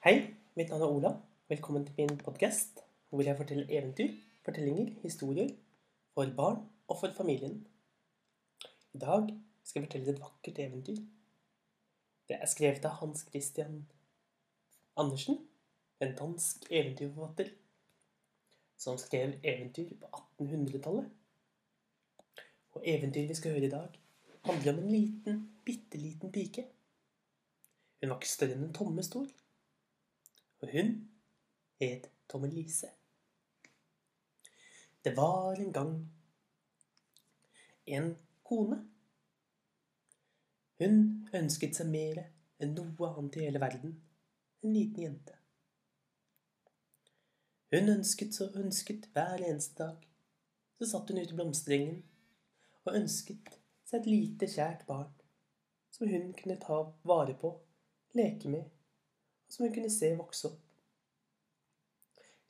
Hei, mitt navn er Ola. Velkommen til min podkast, hvor jeg forteller eventyr, fortellinger, historier for barn og for familien. I dag skal jeg fortelle et vakkert eventyr. Det er skrevet av Hans Christian Andersen, en dansk eventyrforfatter som skrev eventyr på 1800-tallet. Og eventyret vi skal høre i dag, handler om en liten, bitte liten pike. Hun var ikke større enn en tomme tommestol. Og hun het Tommelise. Det var en gang en kone. Hun ønsket seg mer enn noe annet i hele verden. En liten jente. Hun ønsket så ønsket hver eneste dag. Så satt hun ute i blomsterengen og ønsket seg et lite, kjært barn som hun kunne ta vare på, leke med, som hun kunne se vokse opp.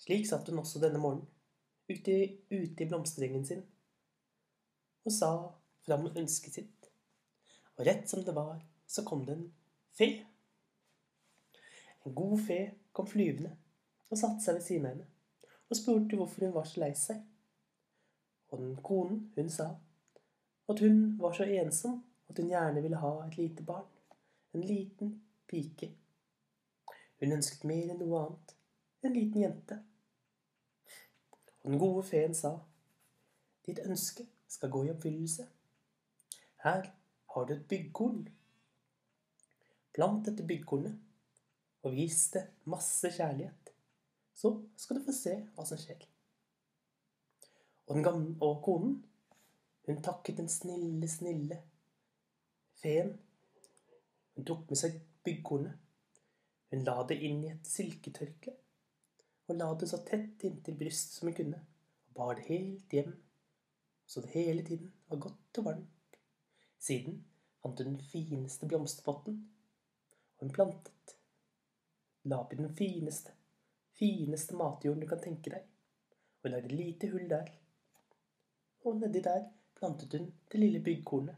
Slik satt hun også denne morgenen, ute, ute i blomsterengen sin, og sa fram ønsket sitt. Og rett som det var, så kom det en fe. En god fe kom flyvende og satte seg ved siden av henne og spurte hvorfor hun var så lei seg. Og den konen, hun sa at hun var så ensom at hun gjerne ville ha et lite barn. En liten pike. Hun ønsket mer enn noe annet. En liten jente. Og den gode feen sa, ditt ønske skal gå i oppfyllelse. Her har du et byggkorn. Plant dette byggkornet, og vis det masse kjærlighet. Så skal du få se hva som skjer. Og, den gamle, og konen, hun takket den snille, snille feen. Hun tok med seg byggkornet. Hun la det inn i et silketørkle og la det så tett inntil brystet som hun kunne, og bar det helt hjem, så det hele tiden var godt og varmt. Siden fant hun den fineste blomsterpotten, og hun plantet. La oppi den fineste, fineste matjorden du kan tenke deg, og lagde et lite hull der. Og nedi der plantet hun det lille byggkornet.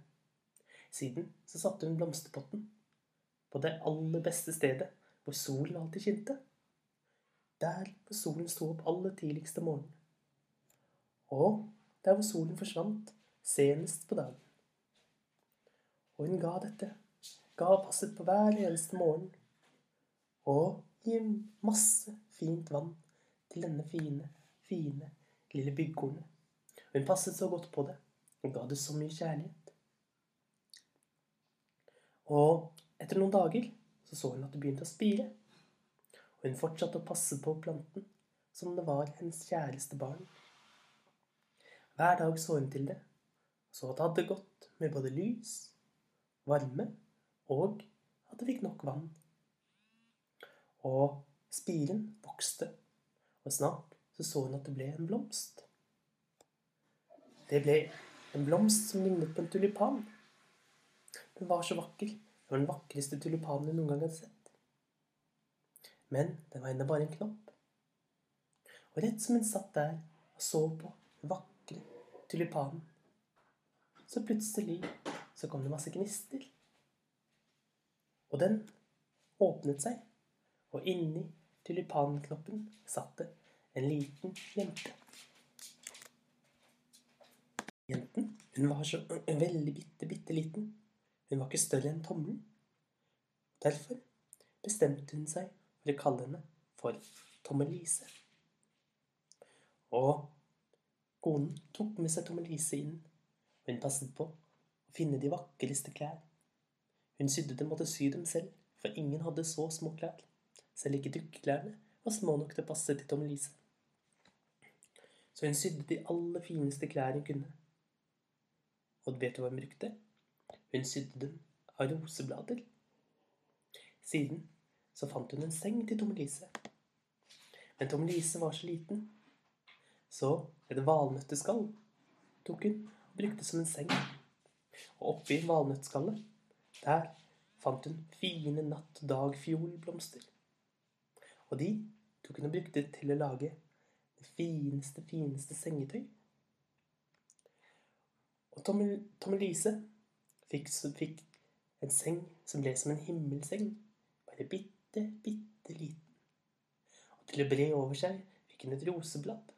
Siden så satte hun blomsterpotten på det aller beste stedet, hvor solen alltid skinte. Der hvor solen sto opp aller tidligst om morgenen. Og der hvor solen forsvant senest på dagen. Og hun ga dette, ga og passet på hver eneste morgen. Og gi masse fint vann til denne fine, fine lille byggkornet. Hun passet så godt på det Hun ga det så mye kjærlighet. Og etter noen dager så, så hun at det begynte å spire og hun fortsatte å passe på planten som det var hennes kjæreste barn. Hver dag så hun til det, så at det hadde gått med både lys, varme og at det fikk nok vann. Og spiren vokste, og snart så, så hun at det ble en blomst. Det ble en blomst som lignet på en tulipan. Den var så vakker. Det var den vakreste tulipanen jeg noen gang hadde sett. Men den var ennå bare en knopp. Og rett som hun satt der og så på den vakre tulipanen, så plutselig så kom det masse gnister. Og den åpnet seg, og inni tulipanknoppen satt det en liten jente. Jenten hun var så veldig bitte, bitte liten. Hun var ikke større enn tommelen. Derfor bestemte hun seg for å kalle henne for Tommelise. Og konen tok med seg Tommelise inn, hun passet på å finne de vakreste klær. Hun sydde dem og måtte sy dem selv, for ingen hadde så små klær. Selv ikke dukkeklærne var små nok til å passe til Tommelise. Så hun sydde de aller fineste klær hun kunne. Og vet du hva hun brukte? Hun sydde dem av roseblader. Siden så fant hun en seng til Tommelise. Men Tommelise var så liten, så et valnøtteskall tok hun og brukte som en seng. Og oppi valnøttskallet, der fant hun fine natt- og dagfiolblomster. Og de tok hun og brukte til å lage det fineste, fineste sengetøy. Og Tommelise fikk, fikk en seng som ble som en himmelseng, bare bitte bitte, liten. Og Til å bre over seg fikk hun et roseblad.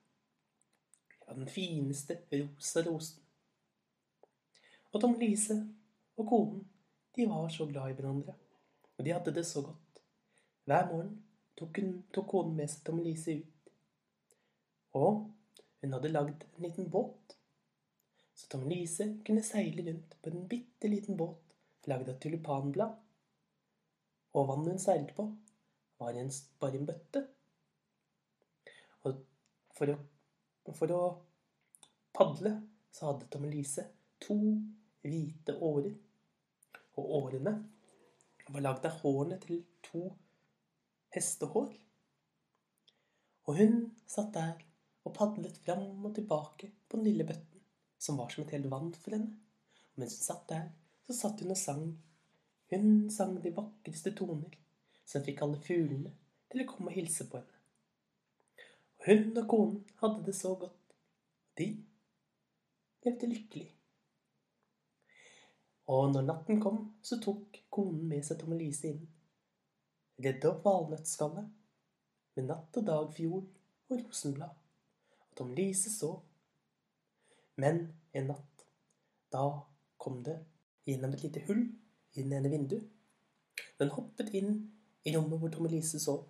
Det var den fineste rosa rosen. Og Tom Lise og konen, de var så glad i hverandre, og de hadde det så godt. Hver morgen tok, hun, tok konen med seg Tom Lise ut. Og hun hadde lagd en liten båt, så Tom Lise kunne seile rundt på en bitte liten båt lagd av tulipanblad. Og vannet hun seilte på, var en, bare en bøtte. Og for å, for å padle så hadde Tom Lise to hvite årer. Og årene var lagd av hårene til to hestehår. Og hun satt der og padlet fram og tilbake på den lille bøtten, som var som et helt vann for henne. Og mens hun satt der, så satt hun og sang. Hun sang de vakreste toner, så hun fikk alle fuglene til å komme og hilse på henne. Og hun og konen hadde det så godt. De levde lykkelig. Og når natten kom, så tok konen med seg Tom Elise inn. Redde opp valnøttskallet med natt og dag fjord og rosenblad. Og Tom Lise sov. Men en natt, da kom det gjennom et lite hull i den ene vinduet. Den hoppet inn i rommet hvor Tommelise sov.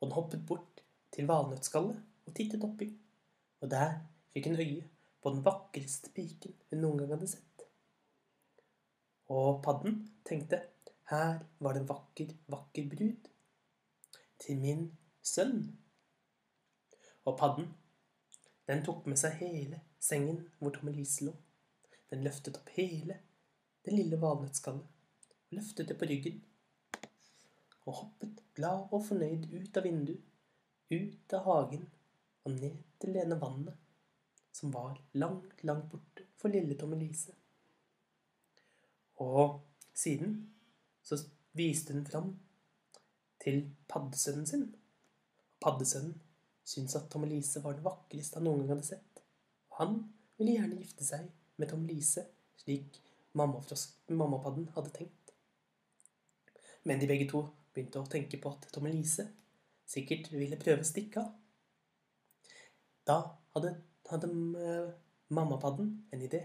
Og den hoppet bort til valnøttskallet og tittet oppi. Og der fikk hun øye på den vakreste piken hun noen gang hadde sett. Og padden tenkte her var det en vakker, vakker brud til min sønn. Og padden, den tok med seg hele sengen hvor Tommelise lå. Den løftet opp hele det lille valnøttskallet løftet det på ryggen. Og hoppet glad og fornøyd ut av vinduet, ut av hagen og ned til det ene vannet som var langt, langt borte for lille Tommelise. Og siden så viste hun fram til paddesønnen sin. Paddesønnen syntes at Tommelise var det vakreste han noen gang hadde sett. Han ville gjerne gifte seg med Tom Lise, slik mammapadden hadde tenkt. Men de begge to begynte å tenke på at Tom Lise sikkert ville prøve å stikke av. Da hadde, hadde eh, mammapadden en idé.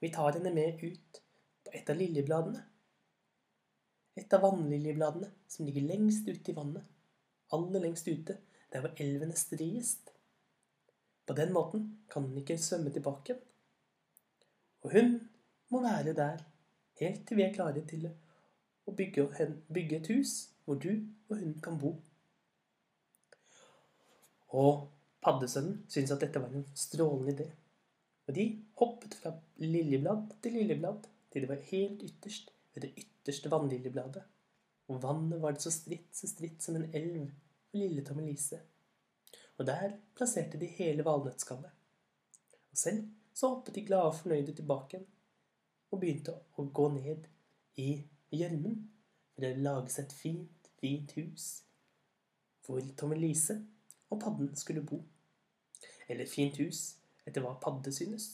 Vi tar henne med ut på et av liljebladene. Et av vannliljebladene som ligger lengst ute i vannet. Aller lengst ute, der hvor elven er striest. På den måten kan hun ikke svømme tilbake. Og hun må være der helt til vi er klare til å bygge, bygge et hus hvor du og hun kan bo. Og paddesønnen syntes at dette var en strålende idé. Og de hoppet fra liljeblad til liljeblad til det var helt ytterst ved det ytterste vannliljebladet. Og vannet var det så stritt, så stritt som en elv for lille Tommelise. Og der plasserte de hele valnøttskallet. Og selv så hoppet de glade og fornøyde tilbake igjen og begynte å gå ned i gjørmen for det lages et fint, fint hus hvor Tommelise og padden skulle bo. Eller fint hus etter hva padde synes.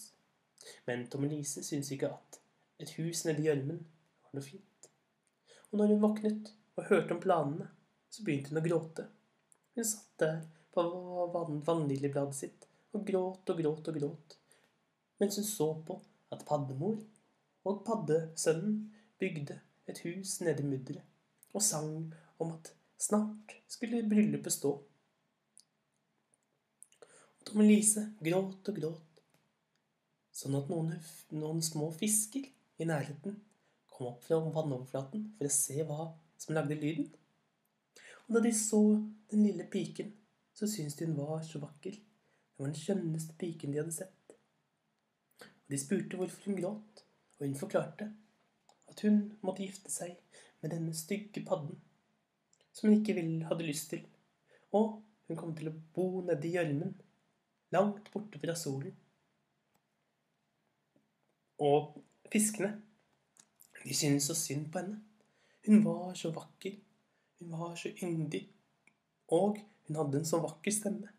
Men Tommelise syntes ikke at et hus nedi gjørmen var noe fint. Og når hun våknet og hørte om planene, så begynte hun å gråte. Hun satt der på van vaniljebladet sitt og gråt og gråt og gråt, mens hun så på at paddemor og paddesønnen bygde et hus nede i mudderet og sang om at snart skulle bryllupet stå. Og Tom Elise gråt og gråt, sånn at noen, noen små fisker i nærheten kom opp fra vannoverflaten for å se hva som lagde lyden. Og da de så den lille piken, så syntes de hun var så vakker. Det var den skjønneste piken de hadde sett. Og De spurte hvorfor hun gråt, og hun forklarte at hun måtte gifte seg med denne stygge padden, som hun ikke ville, hadde lyst til. Og hun kom til å bo nede i gjørmen, langt borte fra solen. Og Fiskene de syntes så synd på henne. Hun var så vakker. Hun var så yndig. Og hun hadde en så vakker stemme.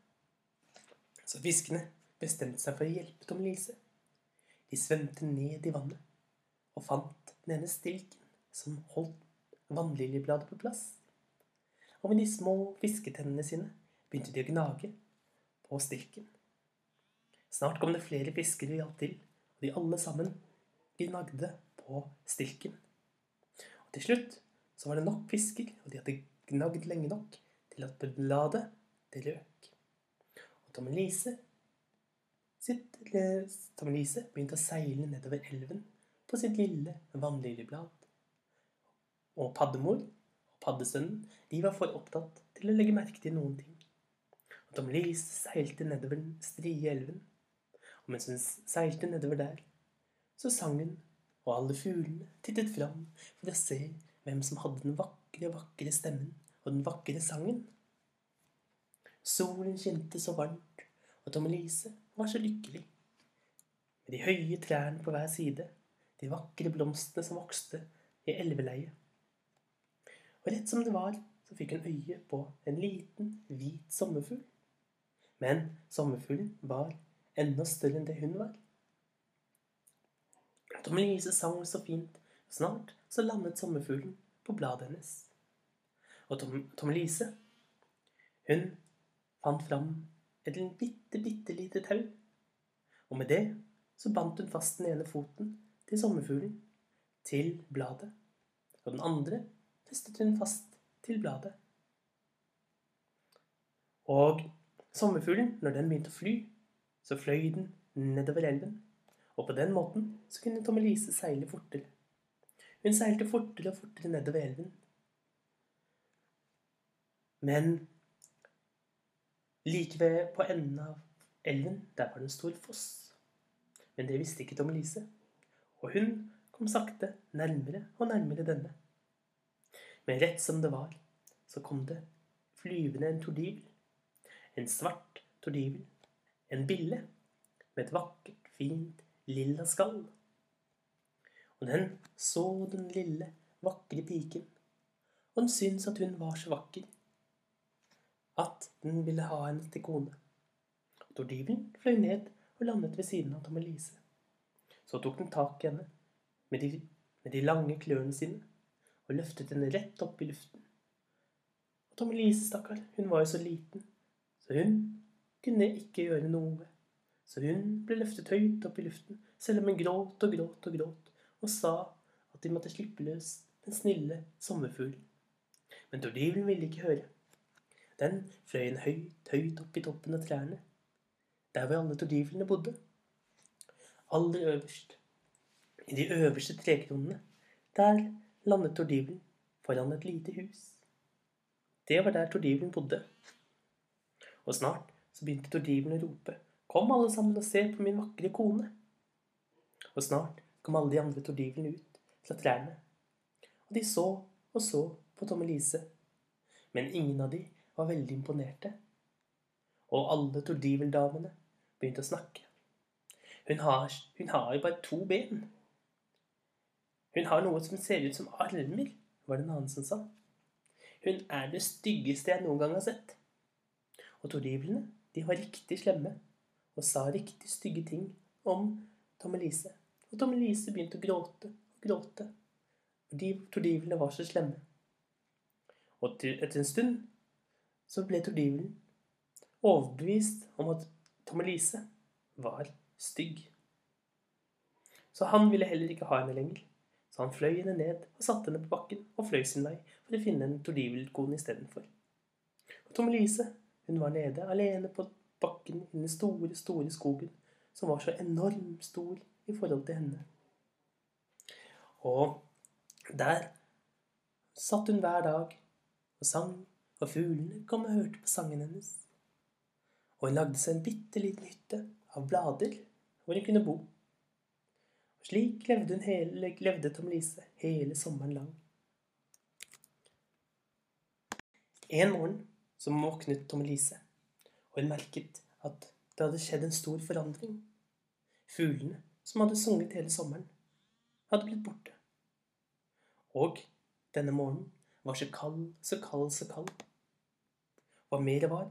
Så fiskene bestemte seg for å hjelpe Tom Lise. De svømte ned i vannet og fant den ene stilken som holdt vannliljebladet på plass. og med de små fisketennene sine begynte de å gnage på stilken. Snart kom det flere fiskere og hjalp til, og de alle sammen gnagde på stilken. Og til slutt så var det nok fisker, og de hadde gnagd lenge nok til at bladet det røk. Og Tommelise sitt, begynte å seile nedover elven på sitt lille vannliljeblad. Og paddemor og paddesønnen de var for opptatt til å legge merke til noen ting. Og Tommelise seilte nedover den strie elven, og mens hun seilte nedover der, så sang hun, og alle fuglene tittet fram for å se hvem som hadde den vakre, vakre stemmen og den vakre sangen. Solen kjente så varmt, og Tommelise var så lykkelig. Med de høye trærne på hver side, de vakre blomstene som vokste i elveleiet. Og rett som det var, så fikk hun øye på en liten, hvit sommerfugl. Men sommerfuglen var enda større enn det hun var. Tommelise sang så fint, og snart så landet sommerfuglen på bladet hennes. Og Tom, Tommelise, hun fant fram et bitte, bitte lite tau. Og med det så bandt hun fast den ene foten til sommerfuglen til bladet. Og den andre festet hun fast til bladet. Og sommerfuglen, når den begynte å fly, så fløy den nedover elven. Og på den måten så kunne Tommelise seile fortere. Hun seilte fortere og fortere nedover elven. Men like ved på enden av elven, der var det en stor foss. Men det visste ikke Tommelise. Og hun kom sakte nærmere og nærmere denne. Men rett som det var, så kom det flyvende en tordivel. En svart tordivel. En bille med et vakkert, fint lilla skall. Og den så den lille, vakre piken, og den syntes at hun var så vakker at den ville ha henne til kone. Tordyvelen fløy ned og landet ved siden av Tommelise. Så tok den tak i henne med de, med de lange klørne sine og løftet henne rett opp i luften. Og Tommelise, stakkar, hun var jo så liten, så hun kunne ikke gjøre noe. Så hun ble løftet høyt opp i luften, selv om hun gråt og gråt og gråt, og sa at de måtte slippe løs den snille sommerfuglen. Men tordivelen ville ikke høre. Den fløy en høyt, høyt opp i toppen av trærne, der hvor alle tordivlene bodde. Aller øverst, i de øverste trekronene, der landet tordivelen foran et lite hus. Det var der tordivelen bodde. Og snart så begynte tordivelen å rope Kom alle sammen og se på min vakre kone. Og snart kom alle de andre tordivlene ut fra trærne. Og de så og så på Tommelise. Men ingen av de var veldig imponerte. Og alle tordiveldamene begynte å snakke. Hun har, hun har jo bare to ben. Hun har noe som ser ut som armer, var det en annen som sa. Hun er det styggeste jeg noen gang har sett. Og tordivlene, de var riktig slemme og sa riktig stygge ting om Tommelise. Og Tommelise begynte å gråte og gråte, fordi tordivlene var så slemme. Og etter en stund så ble tordivelen overbevist om at Tommelise var stygg. Så han ville heller ikke ha henne lenger. Så han fløy henne ned og satte henne på bakken og fløy sin vei for å finne en tordivelkone istedenfor. Tommelise, var nede alene på bakken i den store, store skogen, som var så enormt stor i forhold til henne. Og der satt hun hver dag og sang, og fuglene kom og hørte på sangen hennes. Og hun lagde seg en bitte liten hytte av blader hvor hun kunne bo. Og slik levde, hele, levde Tom Lise hele sommeren lang. En morgen så våknet Tom Lise og hun merket at det hadde skjedd en stor forandring. Fuglene, som hadde sunget hele sommeren, hadde blitt borte. Og denne morgenen var så kald, så kald, så kald. Hva mer var,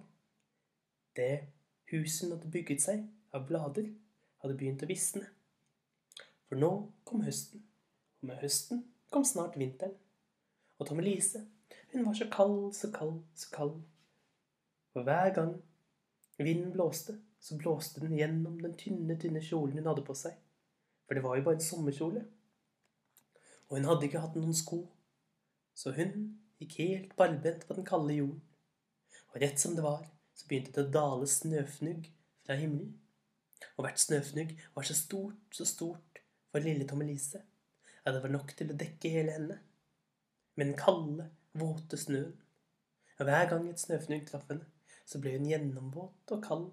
det huset hadde bygget seg av blader, hadde begynt å visne. For nå kom høsten, og med høsten kom snart vinteren. Og Tommelise, Hun var så kald, så kald, så kald. Og hver gang vinden blåste, så blåste den gjennom den tynne, tynne kjolen hun hadde på seg. For det var jo bare en sommerkjole. Og hun hadde ikke hatt noen sko. Så hun gikk helt barbent på den kalde jorden. Og rett som det var, så begynte det å dale snøfnugg fra himmelen. Og hvert snøfnugg var så stort, så stort for lille Tommelise at det var nok til å dekke hele henne. Med den kalde, våte snøen. Og hver gang et snøfnugg traff henne, så ble hun gjennomvåt og kald.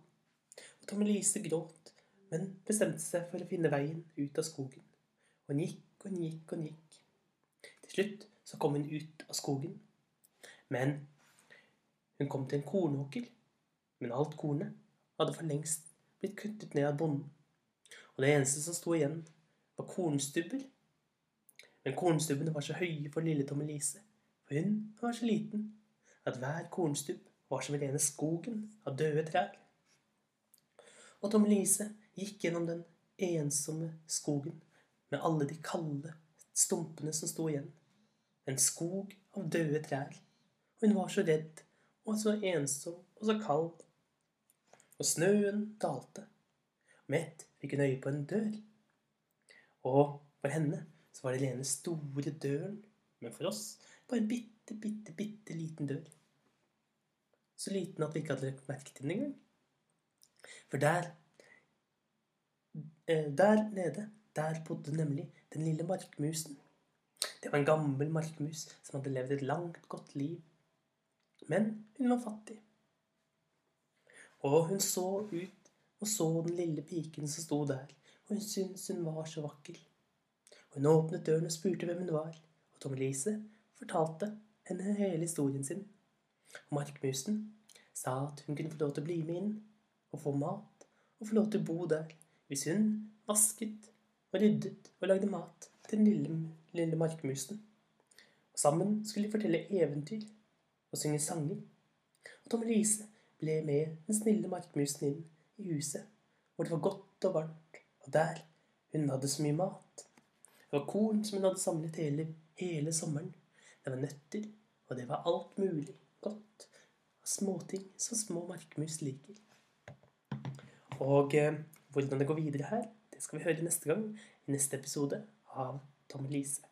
Og Tommelise gråt, men bestemte seg for å finne veien ut av skogen. Og hun gikk og hun gikk og hun gikk. Til slutt så kom hun ut av skogen. Men hun kom til en kornåker. Men alt kornet hadde for lengst blitt kuttet ned av bonden. Og det eneste som sto igjen, var kornstubber. Men kornstubbene var så høye for lille Tommelise, for hun var så liten, at hver kornstubb var som rene skogen av døde trær. Og Tommelise gikk gjennom den ensomme skogen med alle de kalde stumpene som sto igjen. En skog av døde trær. Og hun var så redd og så ensom og så kald. Og snøen dalte. Med ett fikk hun øye på en dør. Og for henne så var det den ene store døren, men for oss bare en bitte, bitte, bitte liten dør. Så liten at vi ikke hadde lagt merke til den engang. For der eh, Der nede, der bodde nemlig den lille markmusen. Det var en gammel markmus som hadde levd et langt, godt liv. Men hun var fattig. Og hun så ut og så den lille piken som sto der, og hun syntes hun var så vakker. Og Hun åpnet døren og spurte hvem hun var, og Tom-Elise fortalte henne hele historien sin. Og markmusen sa at hun kunne få lov til å bli med inn og få mat og få lov til å bo der hvis hun vasket og ryddet og lagde mat til den lille, lille markmusen. Og sammen skulle de fortelle eventyr og synge sanger. Og Tom Lise ble med den snille markmusen inn i huset, hvor det var godt og varmt, og der hun hadde så mye mat. Det var korn som hun hadde samlet hele, hele sommeren. Det var nøtter, og det var alt mulig godt av småting som små markmus liker. Og eh, hvordan det går videre her, det skal vi høre neste gang i neste episode av Tom Lise.